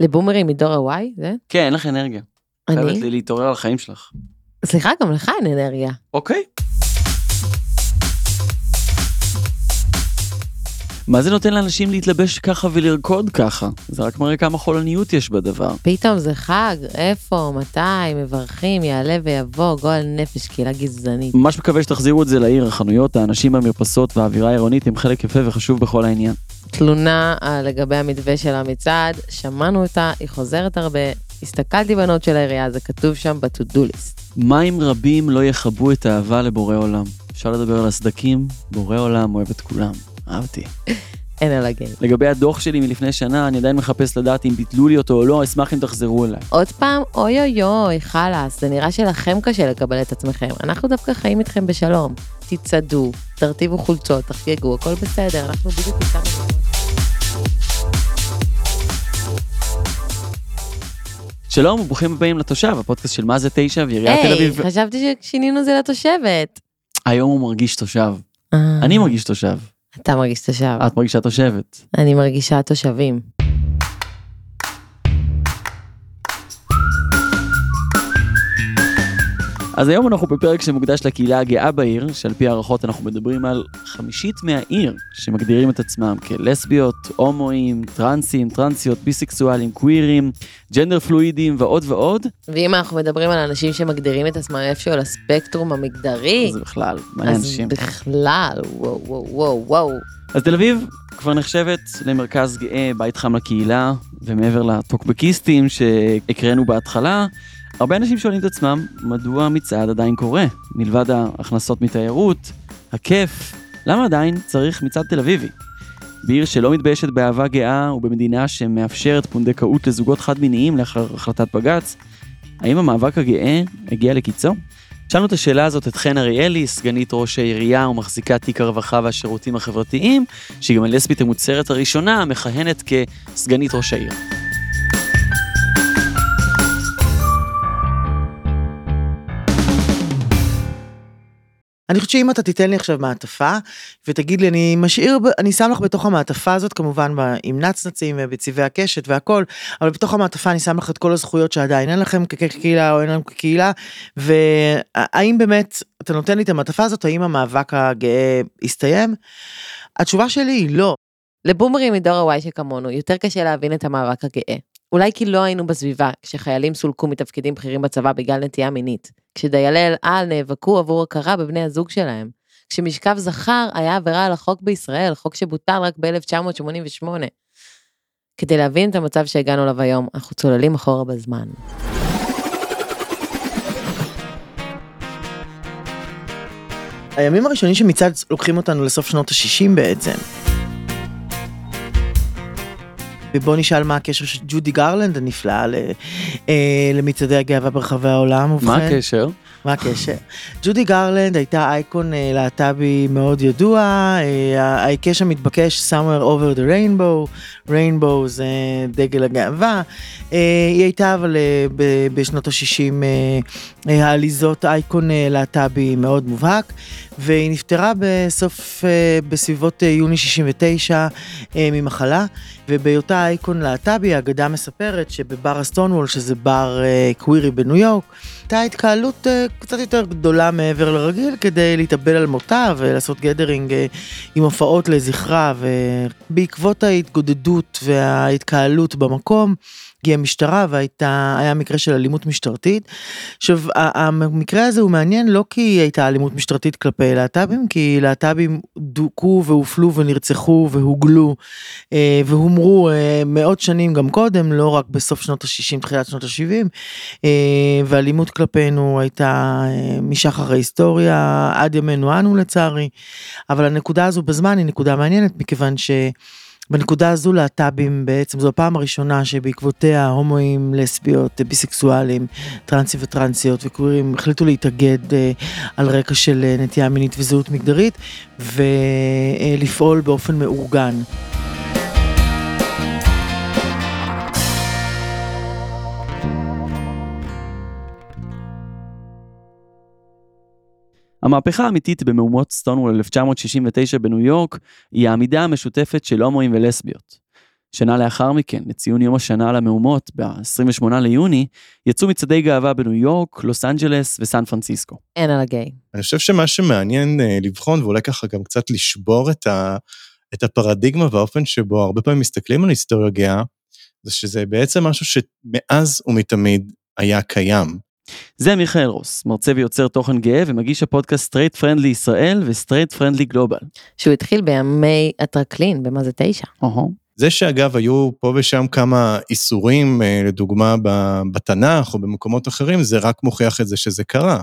לבומרים מדור ה-Y, זה? כן, אין לך אנרגיה. חייבת אני? לי להתעורר על החיים שלך. סליחה, גם לך אין אנרגיה. אוקיי. מה זה נותן לאנשים להתלבש ככה ולרקוד ככה? זה רק מראה כמה חולניות יש בדבר. פתאום זה חג, איפה, מתי, מברכים, יעלה ויבוא, גועל נפש, קהילה גזענית. ממש מקווה שתחזירו את זה לעיר, החנויות, האנשים במרפסות והאווירה העירונית הם חלק יפה וחשוב בכל העניין. תלונה אה, לגבי המתווה של המצעד, שמענו אותה, היא חוזרת הרבה, הסתכלתי בנוט של העירייה, זה כתוב שם ב-to-do list. מים רבים לא יכבו את האהבה לבורא עולם. אפשר לדבר על הסדקים, בורא עולם אוהב את כולם. אהבתי. אין על הגן. לגבי הדוח שלי מלפני שנה, אני עדיין מחפש לדעת אם ביטלו לי אותו או לא, אשמח אם תחזרו אליי. עוד פעם, אוי אוי אוי, חלאס, זה נראה שלכם קשה לקבל את עצמכם. אנחנו דווקא חיים איתכם בשלום. תצעדו, תרטיבו חולצות, תחגגו, הכל בסדר, אנחנו בדיוק איתנו. שלום וברוכים הבאים לתושב, הפודקאסט של מה זה תשע ועיריית תל היי, אביב. חשבתי ששינינו זה לתושבת. היום הוא מרגיש תושב. אה, אני מרגיש תושב. אתה מרגיש תושב. את מרגישה תושבת. אני מרגישה תושבים. אז היום אנחנו בפרק שמוקדש לקהילה הגאה בעיר, שעל פי הערכות אנחנו מדברים על חמישית מהעיר שמגדירים את עצמם כלסביות, הומואים, טרנסים, טרנסיות, ביסקסואלים, קווירים, ג'נדר פלואידים ועוד ועוד, ואם אנחנו מדברים על אנשים שמגדירים את עצמם איפשהו על הספקטרום המגדרי, אז בכלל, אז אנשים. בכלל, וואו וואו וואו וואו. אז תל אביב כבר נחשבת למרכז גאה, בית חם לקהילה, ומעבר לטוקבקיסטים שהקראנו בהתחלה, הרבה אנשים שואלים את עצמם, מדוע המצעד עדיין קורה? מלבד ההכנסות מתיירות, הכיף, למה עדיין צריך מצעד תל אביבי? בעיר שלא מתביישת באהבה גאה ובמדינה שמאפשרת פונדקאות לזוגות חד-מיניים לאחר החלטת בג"ץ, האם המאבק הגאה הגיע לקיצו? שאלנו את השאלה הזאת את חן אריאלי, סגנית ראש העירייה ומחזיקת תיק הרווחה והשירותים החברתיים, שהיא גם הלסבית המוצהרת הראשונה, המכהנת כסגנית ראש העיר. אני חושבת שאם אתה תיתן לי עכשיו מעטפה ותגיד לי אני משאיר אני שם לך בתוך המעטפה הזאת כמובן עם נצנצים ובצבעי הקשת והכל אבל בתוך המעטפה אני שם לך את כל הזכויות שעדיין אין לכם כקהילה או אין לנו כקהילה והאם באמת אתה נותן לי את המעטפה הזאת האם המאבק הגאה הסתיים? התשובה שלי היא לא. לבומרים מדור ה-Y שכמונו, יותר קשה להבין את המאבק הגאה. אולי כי לא היינו בסביבה כשחיילים סולקו מתפקידים בכירים בצבא בגלל נטייה מינית, כשדיילי אל על נאבקו עבור הכרה בבני הזוג שלהם, כשמשכב זכר היה עבירה על החוק בישראל, חוק שבוטל רק ב-1988. כדי להבין את המצב שהגענו אליו היום, אנחנו צוללים אחורה בזמן. הימים הראשונים שמצעד לוקחים אותנו לסוף שנות ה-60 בעצם. ובוא נשאל מה הקשר של ג'ודי גרלנד הנפלאה אה, למצעדי הגאווה ברחבי העולם. מה ובכן, הקשר? מה הקשר? ג'ודי גרלנד הייתה אייקון אה, להט"בי מאוד ידוע, אה, ההיקש המתבקש somewhere over the rainbow, rainbow זה דגל הגאווה. אה, היא הייתה אבל בשנות ה-60 העליזות אייקון להט"בי מאוד מובהק, והיא נפטרה בסוף, בסביבות יוני 69 אה, ממחלה, ובהיותה אייקון להט"בי, האגדה מספרת שבבר הסטונוול, שזה בר קווירי בניו יורק, הייתה התקהלות קצת יותר גדולה מעבר לרגיל כדי להתאבל על מותה ולעשות גדרינג אה, עם הופעות לזכרה ובעקבות ההתגודדות וההתקהלות במקום הגיעה משטרה והיה מקרה של אלימות משטרתית. עכשיו המקרה הזה הוא מעניין לא כי הייתה אלימות משטרתית כלפי להט"בים כי להט"בים דוכאו והופלו ונרצחו והוגלו אה, והומרו אה, מאות שנים גם קודם לא רק בסוף שנות ה-60 תחילת שנות ה-70 אה, ואלימות כלפינו הייתה אה, משחר ההיסטוריה עד ימינו אנו לצערי אבל הנקודה הזו בזמן היא נקודה מעניינת מכיוון שבנקודה הזו להט"בים בעצם זו הפעם הראשונה שבעקבותיה הומואים לסביות ביסקסואלים טרנסים וטרנסיות וקווירים החליטו להתאגד אה, על רקע של אה, נטייה מינית וזהות מגדרית ולפעול באופן מאורגן. המהפכה האמיתית במהומות סטונוול 1969 בניו יורק היא העמידה המשותפת של הומואים ולסביות. שנה לאחר מכן, לציון יום השנה למהומות, ב-28 ליוני, יצאו מצעדי גאווה בניו יורק, לוס אנג'לס וסן פרנסיסקו. אין על הגיי. אני חושב שמה שמעניין אה, לבחון, ואולי ככה גם קצת לשבור את, ה, את הפרדיגמה והאופן שבו הרבה פעמים מסתכלים על היסטוריה גאה, זה שזה בעצם משהו שמאז ומתמיד היה קיים. זה מיכאל רוס, מרצה ויוצר תוכן גאה ומגיש הפודקאסט Straight Friendly ישראל ו Straight Friendly Global. שהוא התחיל בימי הטרקלין, במאה התשע. זה שאגב היו פה ושם כמה איסורים, אה, לדוגמה בתנ"ך או במקומות אחרים, זה רק מוכיח את זה שזה קרה.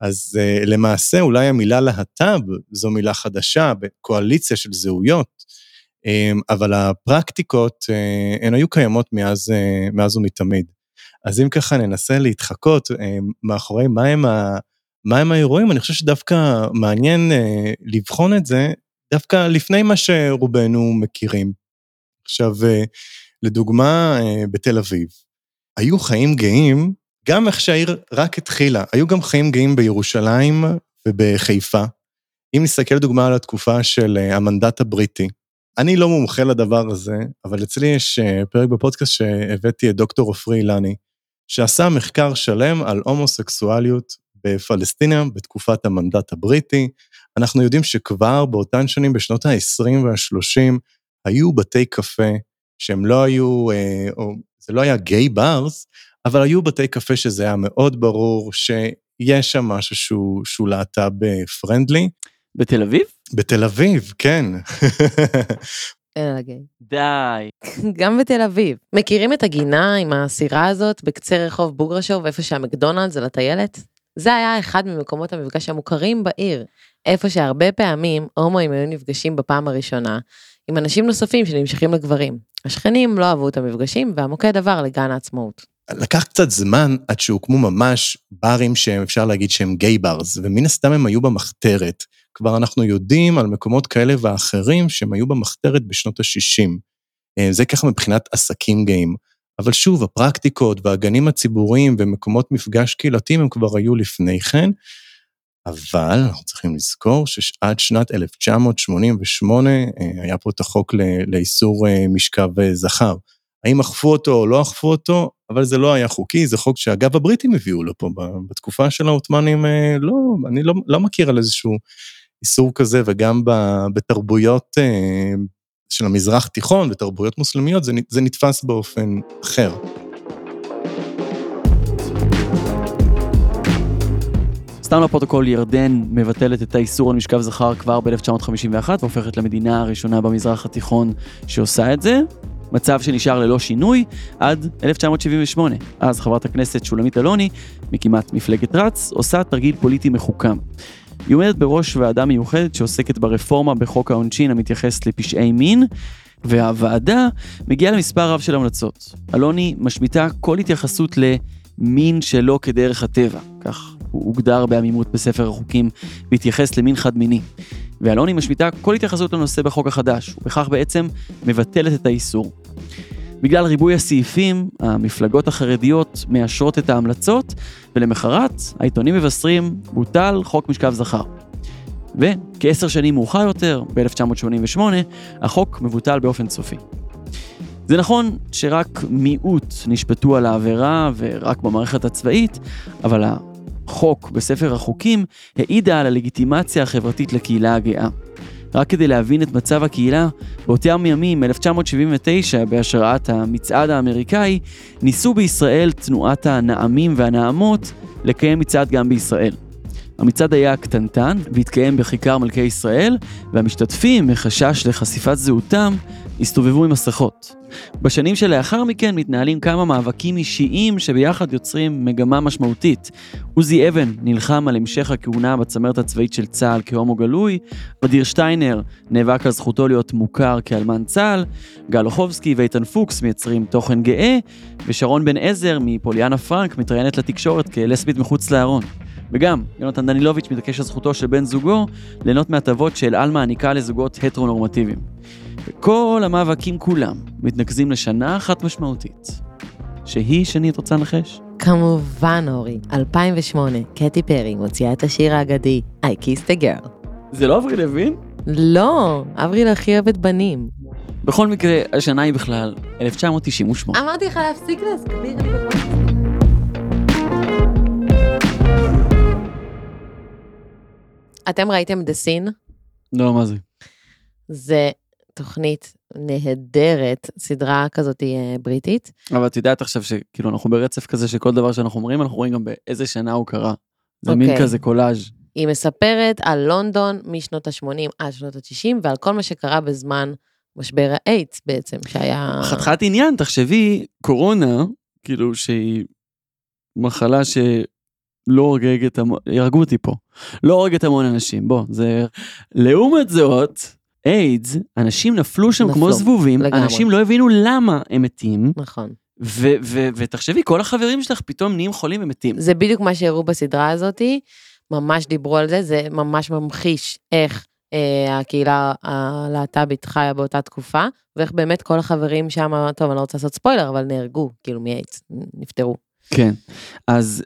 אז אה, למעשה אולי המילה להט"ב זו מילה חדשה בקואליציה של זהויות, אה, אבל הפרקטיקות הן היו קיימות מאז, מאז ומתמיד. אז אם ככה ננסה להתחקות מאחורי מהם, ה, מהם האירועים, אני חושב שדווקא מעניין לבחון את זה דווקא לפני מה שרובנו מכירים. עכשיו, לדוגמה, בתל אביב, היו חיים גאים, גם איך שהעיר רק התחילה, היו גם חיים גאים בירושלים ובחיפה. אם נסתכל לדוגמה על התקופה של המנדט הבריטי, אני לא מומחה לדבר הזה, אבל אצלי יש פרק בפודקאסט שהבאתי את דוקטור עופרי אילני, שעשה מחקר שלם על הומוסקסואליות בפלסטיניה בתקופת המנדט הבריטי. אנחנו יודעים שכבר באותן שנים, בשנות ה-20 וה-30, היו בתי קפה שהם לא היו, אה, או זה לא היה גיי ברס, אבל היו בתי קפה שזה היה מאוד ברור שיש שם משהו שהוא, שהוא להט"ב פרנדלי. בתל אביב? בתל אביב, כן. אין על הגיי. די. גם בתל אביב. מכירים את הגינה עם הסירה הזאת בקצה רחוב בוגרשוב, איפה שהמקדונלדס על הטיילת? זה היה אחד ממקומות המפגש המוכרים בעיר, איפה שהרבה פעמים הומואים היו נפגשים בפעם הראשונה עם אנשים נוספים שנמשכים לגברים. השכנים לא אהבו את המפגשים והמוקד עבר לגן העצמאות. לקח קצת זמן עד שהוקמו ממש ברים שאפשר להגיד שהם גיי ברס, ומן הסתם הם היו במחתרת. כבר אנחנו יודעים על מקומות כאלה ואחרים שהם היו במחתרת בשנות ה-60. זה ככה מבחינת עסקים גאים. אבל שוב, הפרקטיקות והגנים הציבוריים ומקומות מפגש קהילתיים הם כבר היו לפני כן, אבל אנחנו צריכים לזכור שעד שנת 1988 היה פה את החוק לאיסור משכב זכר. האם אכפו אותו או לא אכפו אותו, אבל זה לא היה חוקי, זה חוק שאגב הבריטים הביאו לפה בתקופה של העות'מאנים, לא, אני לא, לא מכיר על איזשהו איסור כזה, וגם בתרבויות של המזרח תיכון ותרבויות מוסלמיות, זה, זה נתפס באופן אחר. סתם לפרוטוקול, ירדן מבטלת את האיסור על משכב זכר כבר ב-1951 והופכת למדינה הראשונה במזרח התיכון שעושה את זה. מצב שנשאר ללא שינוי עד 1978. אז חברת הכנסת שולמית אלוני, מקימת מפלגת רץ, עושה תרגיל פוליטי מחוכם. היא עומדת בראש ועדה מיוחדת שעוסקת ברפורמה בחוק העונשין המתייחס לפשעי מין, והוועדה מגיעה למספר רב של המלצות. אלוני משמיטה כל התייחסות למין שלא כדרך הטבע, כך הוא הוגדר בעמימות בספר החוקים בהתייחס למין חד-מיני. ואלוני משמיטה כל התייחסות לנושא בחוק החדש, ובכך בעצם מבטלת את האיסור. בגלל ריבוי הסעיפים, המפלגות החרדיות מאשרות את ההמלצות, ולמחרת העיתונים מבשרים בוטל חוק משכב זכר. וכעשר שנים מאוחר יותר, ב-1988, החוק מבוטל באופן סופי. זה נכון שרק מיעוט נשפטו על העבירה ורק במערכת הצבאית, אבל החוק בספר החוקים העידה על הלגיטימציה החברתית לקהילה הגאה. רק כדי להבין את מצב הקהילה, באותם ימים, 1979, בהשראת המצעד האמריקאי, ניסו בישראל תנועת הנעמים והנעמות לקיים מצעד גם בישראל. המצעד היה קטנטן והתקיים בכיכר מלכי ישראל, והמשתתפים, מחשש לחשיפת זהותם, הסתובבו עם מסכות. בשנים שלאחר מכן מתנהלים כמה מאבקים אישיים שביחד יוצרים מגמה משמעותית. עוזי אבן נלחם על המשך הכהונה בצמרת הצבאית של צה"ל כהומו גלוי, אדיר שטיינר נאבק על זכותו להיות מוכר כאלמן צה"ל, גל אוחובסקי ואיתן פוקס מייצרים תוכן גאה, ושרון בן עזר מפוליאנה פרנק מתראיינת לתקשורת כלסבית מחוץ לארון. וגם, יונתן דנילוביץ' מתעקש על זכותו של בן זוגו ליהנות מהטבות של על מעניקה לזוגות הטרונורמטיביים. וכל המאבקים כולם מתנקזים לשנה אחת משמעותית. שהיא שני, את רוצה לנחש? כמובן, אורי. 2008, קטי פרי מוציאה את השיר האגדי I Kissed a Girl. זה לא אברי לוין? לא, אברי הכי אוהבת בנים. בכל מקרה, השנה היא בכלל 1998. אמרתי לך להפסיק להסביר לי. אתם ראיתם דה סין? לא, מה זה? זה תוכנית נהדרת, סדרה כזאת אה, בריטית. אבל את יודעת עכשיו שכאילו אנחנו ברצף כזה שכל דבר שאנחנו אומרים, אנחנו רואים גם באיזה שנה הוא קרה. זה מין אוקיי. כזה קולאז'. היא מספרת על לונדון משנות ה-80 עד שנות ה-90 ועל כל מה שקרה בזמן משבר האיידס בעצם, שהיה... חתיכת עניין, תחשבי, קורונה, כאילו שהיא מחלה שלא הורגת, המון- יהרגו אותי פה, לא הורגת המון אנשים, בוא, זה... לעומת זאת, איידס, אנשים נפלו שם כמו נפלו, זבובים, לגמרי. אנשים לא הבינו למה הם מתים, נכון. ו- ו- ותחשבי, כל החברים שלך פתאום נהיים חולים ומתים. זה בדיוק מה שהראו בסדרה הזאתי, ממש דיברו על זה, זה ממש ממחיש איך אה, הקהילה הלהט"בית חיה באותה תקופה, ואיך באמת כל החברים שם, טוב, אני לא רוצה לעשות ספוילר, אבל נהרגו, כאילו מאיידס, נפטרו. כן, אז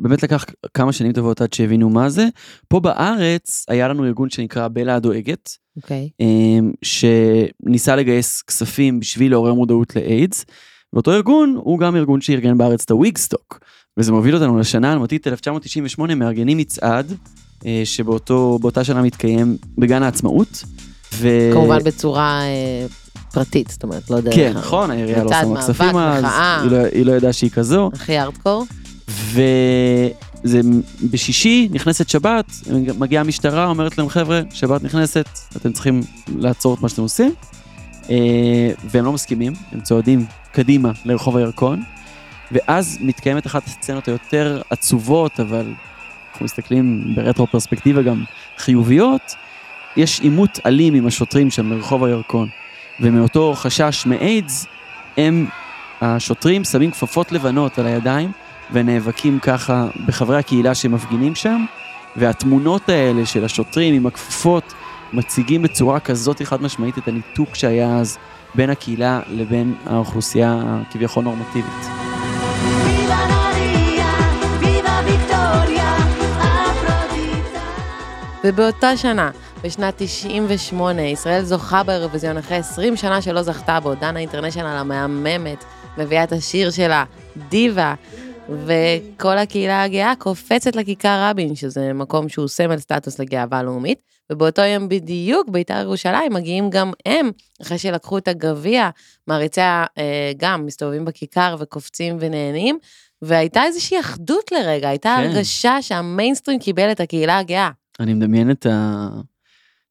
באמת לקח כמה שנים טובות עד שהבינו מה זה. פה בארץ היה לנו ארגון שנקרא בלה הדואגת, אוקיי. um, שניסה לגייס כספים בשביל לעורר מודעות לאיידס, ואותו ארגון הוא גם ארגון שארגן בארץ את הוויגסטוק, וזה מוביל אותנו לשנה אלמותית 1998, מארגנים מצעד, uh, שבאותה שנה מתקיים בגן העצמאות. ו... כמובן בצורה אה, פרטית, זאת אומרת, לא דרך... כן, נכון, העירייה לא שמה כספים אז. היא לא- היא לא ידעה שהיא כזו. הכי ארדקור. וזה בשישי, נכנסת שבת, מגיעה המשטרה, אומרת להם, חבר'ה, שבת נכנסת, אתם צריכים לעצור את מה שאתם עושים. אה, והם לא מסכימים, הם צועדים קדימה לרחוב הירקון, ואז מתקיימת אחת הסצנות היותר עצובות, אבל אנחנו מסתכלים ברטרו פרספקטיבה גם חיוביות, יש עימות אלים עם השוטרים שם ברחוב הירקון, ומאותו חשש מאיידס, הם, השוטרים, שמים כפפות לבנות על הידיים, ונאבקים ככה בחברי הקהילה שמפגינים שם, והתמונות האלה של השוטרים עם הכפפות מציגים בצורה כזאת חד משמעית את הניתוק שהיה אז בין הקהילה לבין האוכלוסייה הכביכול נורמטיבית. ובאותה שנה, בשנת 98, ישראל זוכה באירוויזיון אחרי 20 שנה שלא זכתה בו, דנה אינטרנשיונל המהממת, מביאה את השיר שלה, דיבה, וכל הקהילה הגאה קופצת לכיכר רבין, שזה מקום שהוא סמל סטטוס לגאווה לאומית, ובאותו יום בדיוק בית"ר ירושלים מגיעים גם הם, אחרי שלקחו את הגביע, מעריציה אה, גם מסתובבים בכיכר וקופצים ונהנים, והייתה איזושהי אחדות לרגע, הייתה כן. הרגשה שהמיינסטרים קיבל את הקהילה הגאה. אני מדמיין את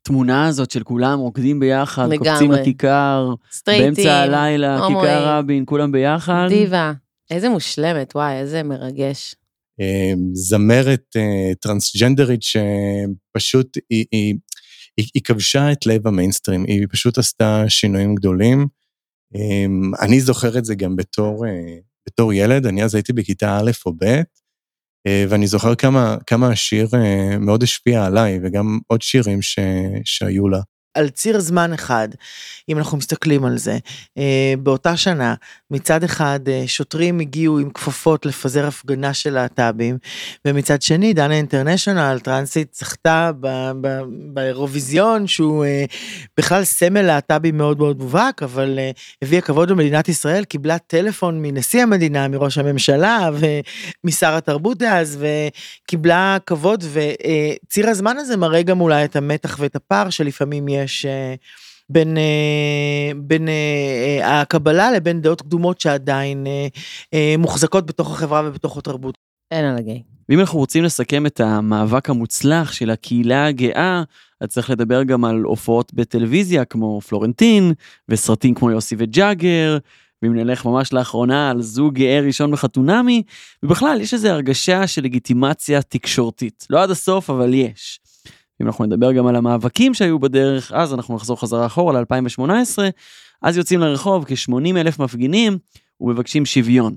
התמונה הזאת של כולם רוקדים ביחד, לגמרי. קופצים לכיכר, סטרייטים, באמצע הלילה, הומואים. כיכר רבין, כולם ביחד. דיבה. איזה מושלמת, וואי, איזה מרגש. אה, זמרת אה, טרנסג'נדרית שפשוט היא, היא, היא, היא כבשה את לב המיינסטרים, היא פשוט עשתה שינויים גדולים. אה, אני זוכר את זה גם בתור, אה, בתור ילד, אני אז הייתי בכיתה א' או ב', אה, ואני זוכר כמה, כמה השיר מאוד השפיע עליי, וגם עוד שירים ש, שהיו לה. על ציר זמן אחד, אם אנחנו מסתכלים על זה, באותה שנה, מצד אחד אה, שוטרים הגיעו עם כפפות לפזר הפגנה של להט"בים, ומצד שני דנה אינטרנשיונל טרנסית זכתה באירוויזיון שהוא אה, בכלל סמל להט"בי מאוד מאוד מובהק, אבל אה, הביאה כבוד במדינת ישראל, קיבלה טלפון מנשיא המדינה, מראש הממשלה ומשר התרבות דאז, וקיבלה כבוד, וציר הזמן הזה מראה גם אולי את המתח ואת הפער שלפעמים יש. אה, בין, אה, בין אה, אה, הקבלה לבין דעות קדומות שעדיין מוחזקות בתוך החברה ובתוך התרבות. אין על הגיי. ואם אנחנו רוצים לסכם את המאבק המוצלח של הקהילה הגאה, אז צריך לדבר גם על הופעות בטלוויזיה כמו פלורנטין, וסרטים כמו יוסי וג'אגר, ואם נלך ממש לאחרונה על זוג גאה ראשון בחתונמי, ובכלל יש איזו הרגשה של לגיטימציה תקשורתית. לא עד הסוף, אבל יש. אם אנחנו נדבר גם על המאבקים שהיו בדרך, אז אנחנו נחזור חזרה אחורה ל-2018, אז יוצאים לרחוב כ-80 אלף מפגינים ומבקשים שוויון.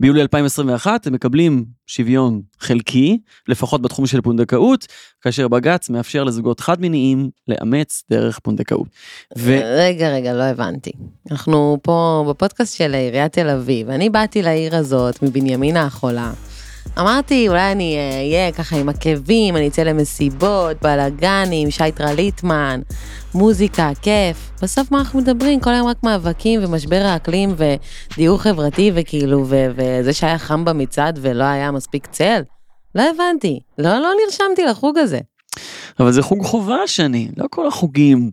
ביולי 2021 הם מקבלים שוויון חלקי, לפחות בתחום של פונדקאות, כאשר בג"ץ מאפשר לזוגות חד-מיניים לאמץ דרך פונדקאות. ו... רגע, רגע, לא הבנתי. אנחנו פה בפודקאסט של עיריית תל אביב, אני באתי לעיר הזאת מבנימינה החולה, אמרתי, אולי אני אה, אהיה ככה עם עקבים, אני אצא למסיבות, בלאגנים, שייטרה ליטמן, מוזיקה, כיף. בסוף מה אנחנו מדברים? כל היום רק מאבקים ומשבר האקלים ודיור חברתי וכאילו, ו- וזה שהיה חם במצעד ולא היה מספיק צל? לא הבנתי, לא, לא נרשמתי לחוג הזה. אבל זה חוג חובה שני, לא כל החוגים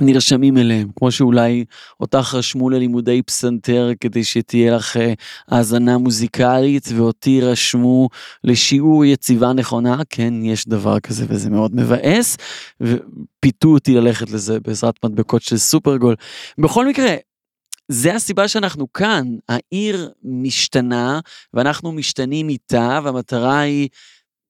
נרשמים אליהם, כמו שאולי אותך רשמו ללימודי פסנתר כדי שתהיה לך אה, האזנה מוזיקלית, ואותי רשמו לשיעור יציבה נכונה, כן, יש דבר כזה וזה מאוד מבאס, ופיתו אותי ללכת לזה בעזרת מדבקות של סופרגול. בכל מקרה, זה הסיבה שאנחנו כאן, העיר משתנה ואנחנו משתנים איתה והמטרה היא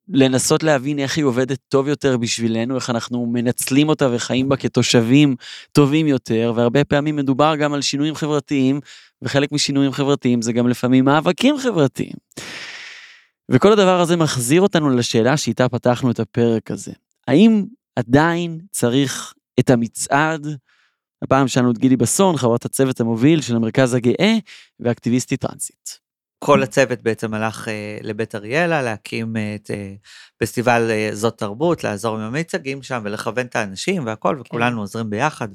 לנסות להבין איך היא עובדת טוב יותר בשבילנו, איך אנחנו מנצלים אותה וחיים בה כתושבים טובים יותר, והרבה פעמים מדובר גם על שינויים חברתיים, וחלק משינויים חברתיים זה גם לפעמים מאבקים חברתיים. וכל הדבר הזה מחזיר אותנו לשאלה שאיתה פתחנו את הפרק הזה. האם עדיין צריך את המצעד? הפעם שאלנו את גילי בסון, חברת הצוות המוביל של המרכז הגאה ואקטיביסטית טרנסית. כל הצוות בעצם הלך אה, לבית אריאלה להקים אה, את אה, פסטיבל זאת תרבות, לעזור עם המיצגים שם ולכוון את האנשים והכל, וכולנו עוזרים ביחד.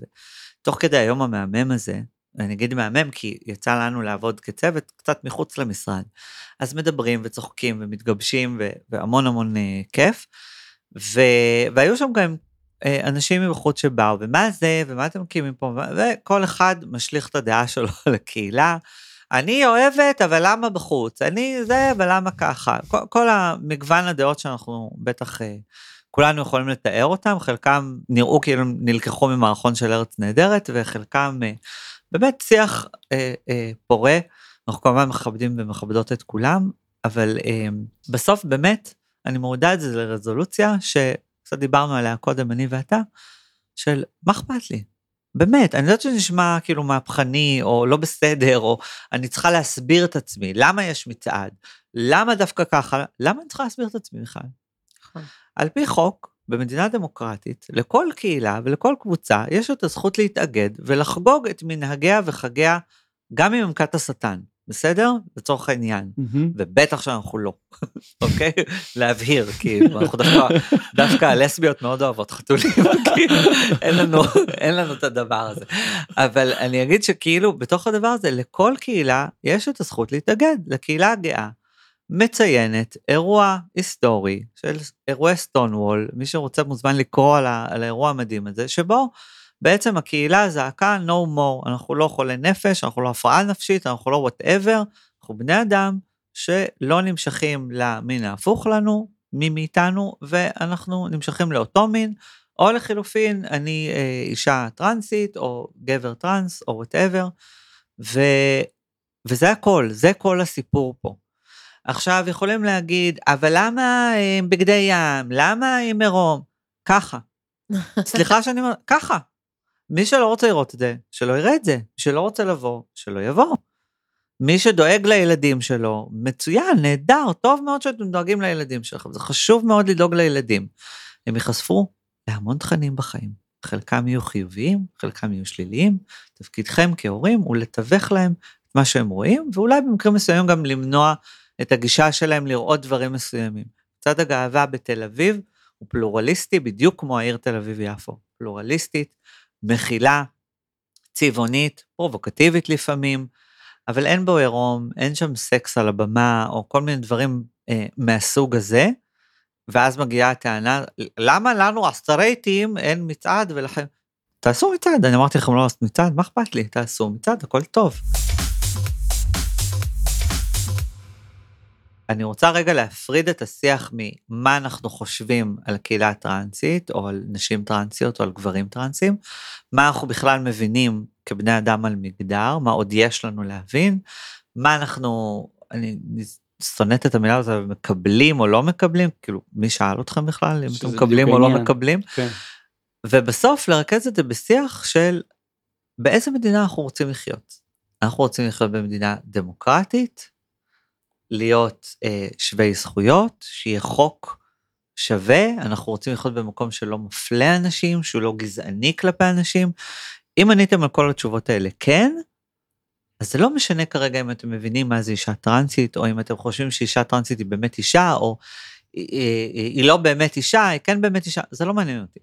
תוך כדי היום המהמם הזה, אני אגיד מהמם כי יצא לנו לעבוד כצוות קצת מחוץ למשרד, אז מדברים וצוחקים ומתגבשים ו- והמון המון כיף. ו... והיו שם גם אנשים מבחוץ שבאו, ומה זה, ומה אתם מקימים פה, וכל אחד משליך את הדעה שלו על הקהילה. אני אוהבת, אבל למה בחוץ? אני זה, אבל למה ככה? כל, כל המגוון הדעות שאנחנו בטח אה, כולנו יכולים לתאר אותם, חלקם נראו כאילו נלקחו ממערכון של ארץ נהדרת, וחלקם אה, באמת שיח אה, אה, פורה. אנחנו כמובן מכבדים ומכבדות את כולם, אבל אה, בסוף באמת, אני מורידה את זה לרזולוציה שקצת דיברנו עליה קודם, אני ואתה, של מה אכפת לי? באמת, אני יודעת שזה נשמע כאילו מהפכני, או לא בסדר, או אני צריכה להסביר את עצמי, למה יש מצעד? למה דווקא ככה? למה אני צריכה להסביר את עצמי בכלל? נכון. על פי חוק, במדינה דמוקרטית, לכל קהילה ולכל קבוצה יש את הזכות להתאגד ולחגוג את מנהגיה וחגיה, גם אם הם כת השטן, בסדר? לצורך העניין. ובטח שאנחנו לא, אוקיי? להבהיר, כאילו, אנחנו דווקא, דווקא הלסביות מאוד אוהבות חתולים, כאילו, אין לנו, אין לנו את הדבר הזה. אבל אני אגיד שכאילו, בתוך הדבר הזה, לכל קהילה יש את הזכות להתאגד, לקהילה הגאה. מציינת אירוע היסטורי של אירועי סטון וול, מי שרוצה מוזמן לקרוא על, ה, על האירוע המדהים הזה, שבו בעצם הקהילה זעקה no more, אנחנו לא חולי נפש, אנחנו לא הפרעה נפשית, אנחנו לא whatever, אנחנו בני אדם שלא נמשכים למין ההפוך לנו, מי מאיתנו, ואנחנו נמשכים לאותו מין, או לחילופין, אני אה, אישה טרנסית, או גבר טרנס, או whatever, ו... וזה הכל, זה כל הסיפור פה. עכשיו יכולים להגיד, אבל למה אה, עם בגדי ים? למה עם עירום? ככה. סליחה שאני אומר, ככה. מי שלא רוצה לראות את זה, שלא יראה את זה. שלא רוצה לבוא, שלא יבוא. מי שדואג לילדים שלו, מצוין, נהדר, טוב מאוד שאתם דואגים לילדים שלכם, זה חשוב מאוד לדאוג לילדים. הם ייחשפו להמון תכנים בחיים. חלקם יהיו חיוביים, חלקם יהיו שליליים. תפקידכם כהורים הוא לתווך להם את מה שהם רואים, ואולי במקרים מסוימים גם למנוע את הגישה שלהם לראות דברים מסוימים. מצעד הגאווה בתל אביב הוא פלורליסטי בדיוק כמו העיר תל אביב-יפו. פלורליסטית, מכילה, צבעונית, פרובוקטיבית לפעמים, אבל אין בו עירום, אין שם סקס על הבמה, או כל מיני דברים אה, מהסוג הזה, ואז מגיעה הטענה, למה לנו הסטרייטים אין מצעד ולכן... תעשו מצעד, אני אמרתי לכם לא לעשות מצעד, מה אכפת לי? תעשו מצעד, הכל טוב. אני רוצה רגע להפריד את השיח ממה אנחנו חושבים על הקהילה הטרנסית, או על נשים טרנסיות, או על גברים טרנסים, מה אנחנו בכלל מבינים כבני אדם על מגדר, מה עוד יש לנו להבין, מה אנחנו, אני שונאת את המילה הזאת, מקבלים או לא מקבלים, כאילו, מי שאל אתכם בכלל אם אתם מקבלים או לא. מקבלים, כן. ובסוף לרכז את זה בשיח של באיזה מדינה אנחנו רוצים לחיות. אנחנו רוצים לחיות במדינה דמוקרטית, להיות אה, שווי זכויות, שיהיה חוק שווה, אנחנו רוצים לחיות במקום שלא מפלה אנשים, שהוא לא גזעני כלפי אנשים. אם עניתם על כל התשובות האלה כן, אז זה לא משנה כרגע אם אתם מבינים מה זה אישה טרנסית, או אם אתם חושבים שאישה טרנסית היא באמת אישה, או היא, היא, היא לא באמת אישה, היא כן באמת אישה, זה לא מעניין אותי.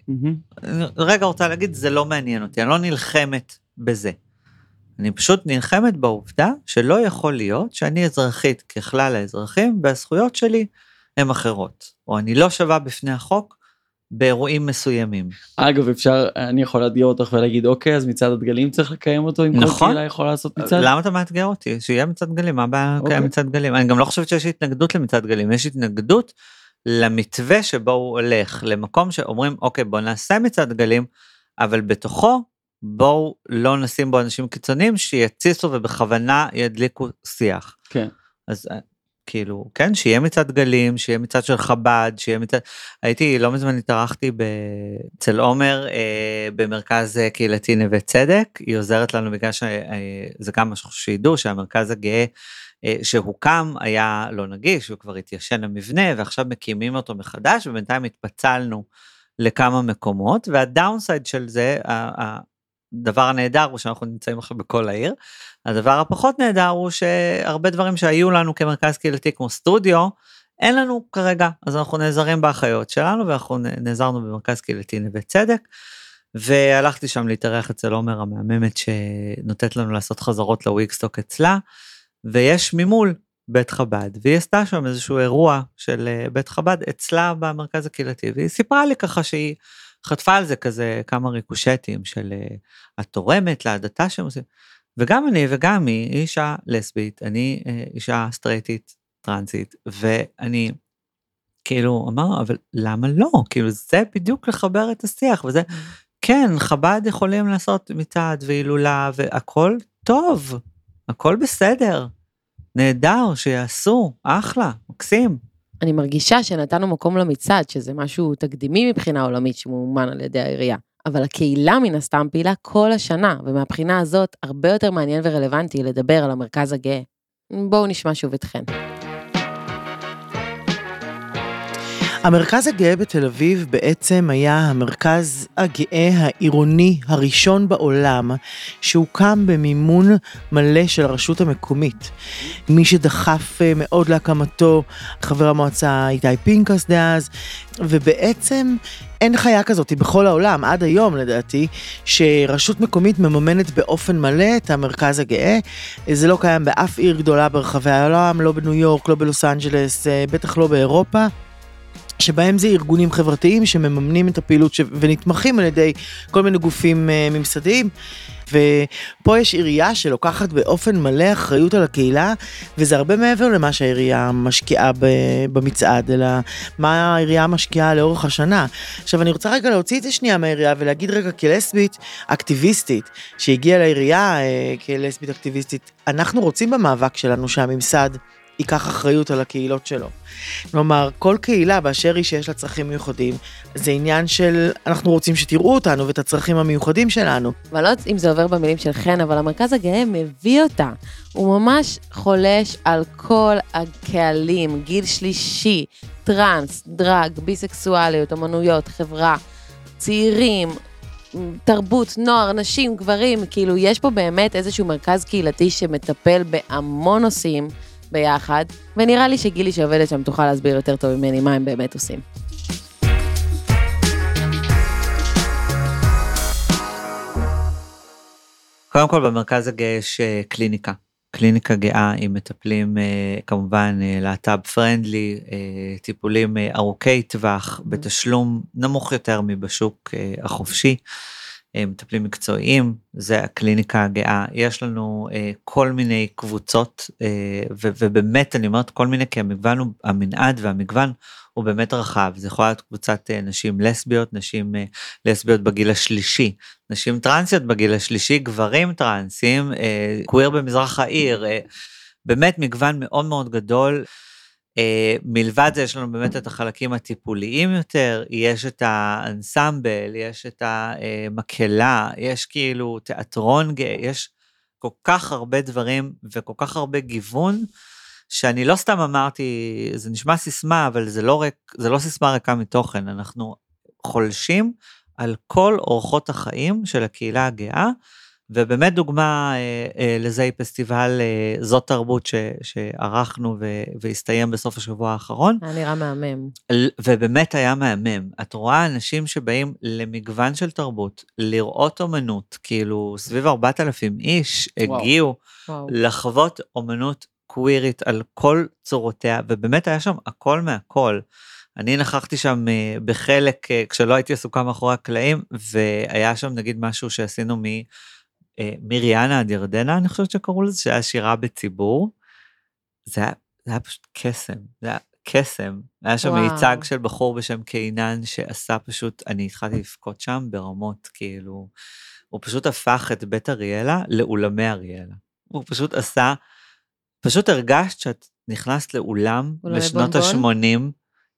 אני רגע רוצה להגיד, זה לא מעניין אותי, אני לא נלחמת בזה. אני פשוט נלחמת בעובדה שלא יכול להיות שאני אזרחית ככלל האזרחים, והזכויות שלי הן אחרות. או אני לא שווה בפני החוק באירועים מסוימים. אגב, אפשר, אני יכול לאתגר אותך ולהגיד, אוקיי, אז מצעד הדגלים צריך לקיים אותו, אם כל נכון. קהילה יכולה לעשות מצעד? למה אתה מאתגר אותי? שיהיה מצעד גלים, מה הבעיה אוקיי. לקיים מצעד גלים? אני גם לא חושבת שיש התנגדות למצעד גלים, יש התנגדות למתווה שבו הוא הולך, למקום שאומרים, אוקיי, בוא נעשה מצעד גלים, אבל בתוכו בואו לא נשים בו אנשים קיצוניים שיתסיסו ובכוונה ידליקו שיח. כן. אז אה, כאילו, כן, שיהיה מצעד גלים, שיהיה מצעד של חב"ד, שיהיה מצעד... הייתי, לא מזמן התארחתי ב- אצל עומר אה, במרכז אה, קהילתי נווה צדק, היא עוזרת לנו בגלל שזה גם משהו שידעו שהמרכז הגאה אה, שהוקם היה לא נגיש, הוא כבר התיישן המבנה ועכשיו מקימים אותו מחדש ובינתיים התפצלנו לכמה מקומות והדאונסייד של זה, הדבר הנהדר הוא שאנחנו נמצאים עכשיו בכל העיר. הדבר הפחות נהדר הוא שהרבה דברים שהיו לנו כמרכז קהילתי כמו סטודיו, אין לנו כרגע, אז אנחנו נעזרים באחיות שלנו ואנחנו נעזרנו במרכז קהילתי נווה צדק. והלכתי שם להתארח אצל עומר המהממת שנותנת לנו לעשות חזרות לוויקסטוק אצלה, ויש ממול בית חב"ד, והיא עשתה שם איזשהו אירוע של אה, בית חב"ד אצלה במרכז הקהילתי, והיא סיפרה לי ככה שהיא חטפה על זה כזה כמה ריקושטים של אה, את תורמת להדתה שהם עושים. וגם אני וגם היא אישה לסבית, אני אה, אישה סטרייטית טרנסית, ואני כאילו אמר, אבל למה לא? כאילו זה בדיוק לחבר את השיח, וזה, כן, חב"ד יכולים לעשות מצעד והילולה והכל טוב, הכל בסדר, נהדר, שיעשו, אחלה, מקסים. אני מרגישה שנתנו מקום למצעד, שזה משהו תקדימי מבחינה עולמית שמאומן על ידי העירייה. אבל הקהילה מן הסתם פעילה כל השנה, ומהבחינה הזאת הרבה יותר מעניין ורלוונטי לדבר על המרכז הגאה. בואו נשמע שוב אתכן. המרכז הגאה בתל אביב בעצם היה המרכז הגאה העירוני הראשון בעולם שהוקם במימון מלא של הרשות המקומית. מי שדחף אה, מאוד להקמתו, חבר המועצה איתי פינקס דאז, ובעצם אין חיה כזאת בכל העולם, עד היום לדעתי, שרשות מקומית מממנת באופן מלא את המרכז הגאה. זה לא קיים באף עיר גדולה ברחבי העולם, לא בניו יורק, לא בלוס אנג'לס, אה, בטח לא באירופה. שבהם זה ארגונים חברתיים שמממנים את הפעילות ש... ונתמכים על ידי כל מיני גופים uh, ממסדיים. ופה יש עירייה שלוקחת באופן מלא אחריות על הקהילה, וזה הרבה מעבר למה שהעירייה משקיעה ב- במצעד, אלא מה העירייה משקיעה לאורך השנה. עכשיו אני רוצה רגע להוציא את זה שנייה מהעירייה ולהגיד רגע כלסבית אקטיביסטית, שהגיעה לעירייה uh, כלסבית אקטיביסטית, אנחנו רוצים במאבק שלנו שהממסד ייקח אחריות על הקהילות שלו. כלומר, כל קהילה באשר היא שיש לה צרכים מיוחדים, זה עניין של אנחנו רוצים שתראו אותנו ואת הצרכים המיוחדים שלנו. ואני לא יודעת אם זה עובר במילים של חן, אבל המרכז הגאה מביא אותה. הוא ממש חולש על כל הקהלים, גיל שלישי, טראנס, דרג, ביסקסואליות, אמנויות, חברה, צעירים, תרבות, נוער, נשים, גברים, כאילו יש פה באמת איזשהו מרכז קהילתי שמטפל בהמון נושאים ביחד, ונראה לי שגילי שעובדת שם תוכל להסביר יותר טוב ממני מה הם באמת עושים. קודם כל במרכז הגאה יש אה, קליניקה. קליניקה גאה עם מטפלים אה, כמובן אה, להט"ב פרנדלי, טיפולים ארוכי טווח בתשלום נמוך יותר מבשוק החופשי. אה, מטפלים מקצועיים, זה הקליניקה הגאה. יש לנו אה, כל מיני קבוצות, אה, ו- ובאמת אני אומרת כל מיני כי המגוון, הוא- המנעד והמגוון הוא באמת רחב. זה יכול להיות קבוצת אה, נשים לסביות, נשים אה, לסביות בגיל השלישי, נשים טרנסיות בגיל השלישי, גברים טרנסים, אה, קוויר במזרח העיר, אה, באמת מגוון מאוד מאוד גדול. אה, מלבד זה יש לנו באמת את החלקים הטיפוליים יותר, יש את האנסמבל, יש את המקהלה, יש כאילו תיאטרון גאה, יש כל כך הרבה דברים וכל כך הרבה גיוון, שאני לא סתם אמרתי, זה נשמע סיסמה, אבל זה לא, ריק, זה לא סיסמה ריקה מתוכן, אנחנו חולשים על כל אורחות החיים של הקהילה הגאה, ובאמת דוגמה אה, אה, לזה היא פסטיבל אה, זאת תרבות ש, שערכנו ו, והסתיים בסוף השבוע האחרון, היה נראה מהמם. ובאמת היה מהמם. את רואה אנשים שבאים למגוון של תרבות, לראות אומנות, כאילו סביב 4,000 איש וואו. הגיעו וואו. לחוות אומנות קווירית על כל צורותיה, ובאמת היה שם הכל מהכל. אני נכחתי שם בחלק כשלא הייתי עסוקה מאחורי הקלעים, והיה שם נגיד משהו שעשינו מ... אה, מיריאנה עד ירדנה, אני חושבת שקראו לזה, שהיה שירה בציבור. זה היה, זה היה פשוט קסם, זה היה קסם. היה שם וואו. מיצג של בחור בשם קינן שעשה פשוט, אני התחלתי לבכות שם ברמות, כאילו, הוא פשוט הפך את בית אריאלה לאולמי אריאלה. הוא פשוט עשה, פשוט הרגשת שאת נכנסת לאולם בשנות בונבון? ה-80.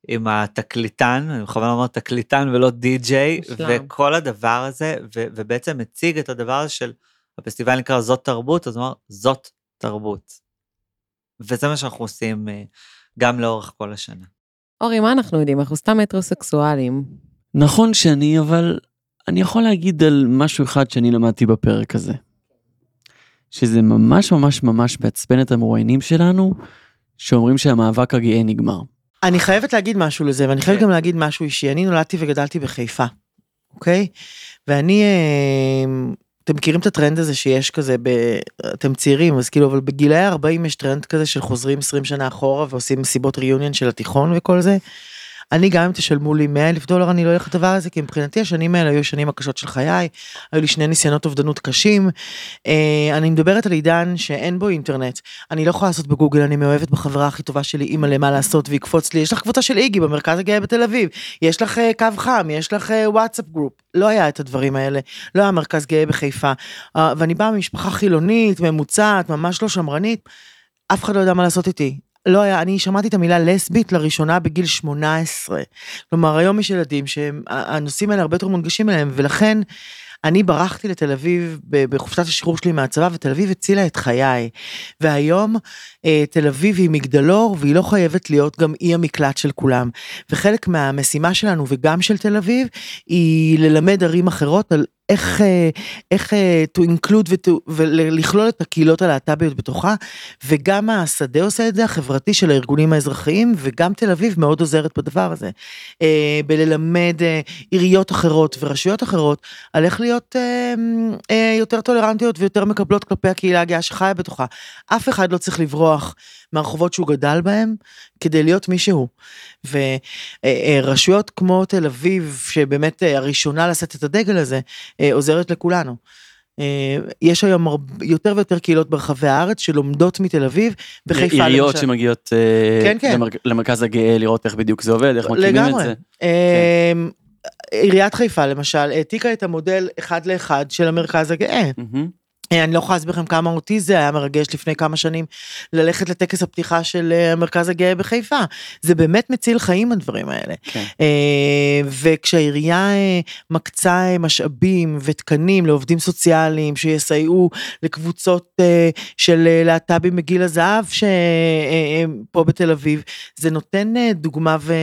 עם התקליטן, אני בכוונה אומר תקליטן ולא די-ג'יי. וכל הדבר הזה, ו- ובעצם הציג את הדבר הזה של, הפסטיבל נקרא זאת תרבות, אז הוא אמר, זאת תרבות. וזה מה שאנחנו עושים אה, גם לאורך כל השנה. אורי, מה אנחנו יודעים? אנחנו סתם מטרוסקסואלים. נכון שאני, אבל אני יכול להגיד על משהו אחד שאני למדתי בפרק הזה. שזה ממש ממש ממש מעצבן את המרואיינים שלנו, שאומרים שהמאבק הגאה נגמר. אני חייבת להגיד משהו לזה, ואני חייבת כן. גם להגיד משהו אישי. אני נולדתי וגדלתי בחיפה, אוקיי? ואני, אה, אתם מכירים את הטרנד הזה שיש כזה, ב, אתם צעירים, אז כאילו, אבל בגילאי 40 יש טרנד כזה של חוזרים 20 שנה אחורה ועושים מסיבות reunion של התיכון וכל זה. אני גם אם תשלמו לי 100 אלף דולר אני לא אלך לדבר הזה כי מבחינתי השנים האלה היו השנים הקשות של חיי, היו לי שני ניסיונות אובדנות קשים. אה, אני מדברת על עידן שאין בו אינטרנט, אני לא יכולה לעשות בגוגל אני מאוהבת בחברה הכי טובה שלי אימא למה לעשות ויקפוץ לי. יש לך קבוצה של איגי במרכז הגאה בתל אביב. יש לך אה, קו חם יש לך אה, וואטסאפ group. לא היה את הדברים האלה. לא היה מרכז גאה בחיפה. ואני באה ממשפחה חילונית ממוצעת ממש לא שמרנית. אף אחד לא יודע מה לעשות איתי. לא היה, אני שמעתי את המילה לסבית לראשונה בגיל 18. כלומר, היום יש ילדים שהנושאים האלה הרבה יותר מונגשים אליהם, ולכן אני ברחתי לתל אביב בחופשת השחרור שלי מהצבא, ותל אביב הצילה את חיי. והיום אה, תל אביב היא מגדלור, והיא לא חייבת להיות גם אי המקלט של כולם. וחלק מהמשימה שלנו, וגם של תל אביב, היא ללמד ערים אחרות על איך, אה, איך אה, to include ולכלול את הקהילות הלהט"ביות בתוכה, וגם השדה עושה את זה, החברתי של הארגונים האזרחיים, וגם תל אביב מאוד עוזרת בדבר הזה. אה, בללמד אה, עיריות אחרות ורשויות אחרות על איך להיות אה, אה, יותר טולרנטיות ויותר מקבלות כלפי הקהילה הגאה שחיה בתוכה. אף אחד לא צריך לברוח מהרחובות שהוא גדל בהם כדי להיות מי שהוא. ורשויות כמו תל אביב, שבאמת אה, הראשונה לשאת את הדגל הזה, אה, עוזרת לכולנו. אה, יש היום יותר ויותר קהילות ברחבי הארץ שלומדות מתל אביב, בחיפה עיריות למשל. שמגיעות אה, כן, כן. למר- למרכז הגאה לראות איך בדיוק זה עובד, איך מקימים את לגמרי. זה. אמ, עיריית חיפה למשל העתיקה את המודל אחד לאחד של המרכז הגאה. מהמם. אה, אני לא יכולה להסביר לכם כמה אותי זה היה מרגש לפני כמה שנים ללכת לטקס הפתיחה של אה, המרכז הגאה בחיפה. זה באמת מציל חיים הדברים האלה. כן. אה, וכשהעירייה אה, מקצה אה, משאבים ותקנים לעובדים סוציאליים שיסייעו לקבוצות אה, של אה, להט"בים בגיל הזהב שפה בתל אביב, זה נותן אה, דוגמה ו,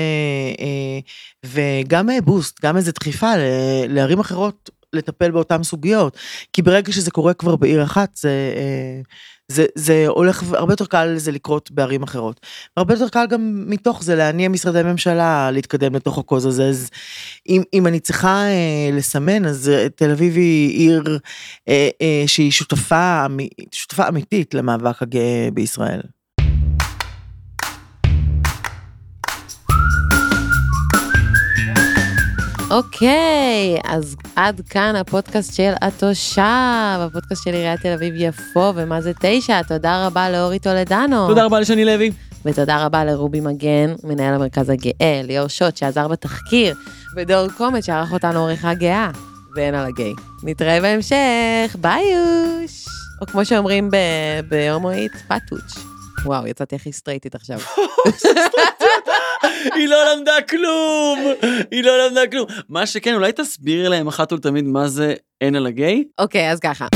אה, וגם אה, בוסט, גם איזה דחיפה לערים אחרות לטפל באותן סוגיות. כי ברגע שזה קורה כבר בעיר אחת, זה... אה, זה, זה הולך, הרבה יותר קל לזה לקרות בערים אחרות. הרבה יותר קל גם מתוך זה להניע משרדי ממשלה להתקדם לתוך הקוז הזה. אז אם, אם אני צריכה אה, לסמן, אז אה, תל אביב היא עיר שהיא שותפה, אמי- שותפה אמיתית למאבק הגאה בישראל. אוקיי, אז עד כאן הפודקאסט של התושב, הפודקאסט של עיריית תל אביב יפו, ומה זה תשע? תודה רבה לאורי טולדנו. תודה רבה לשני לוי. ותודה רבה לרובי מגן, מנהל המרכז הגאה, ליאור שוט שעזר בתחקיר, ודור קומט שערך אותנו עריכה גאה, ואין על הגיי. נתראה בהמשך, ביוש! או כמו שאומרים בהומואית, פטוץ'. וואו, יצאתי הכי סטרייטית עכשיו. היא לא למדה כלום! היא לא למדה כלום. מה שכן, אולי תסבירי להם אחת ולתמיד מה זה אין על הגיי? אוקיי, אז ככה.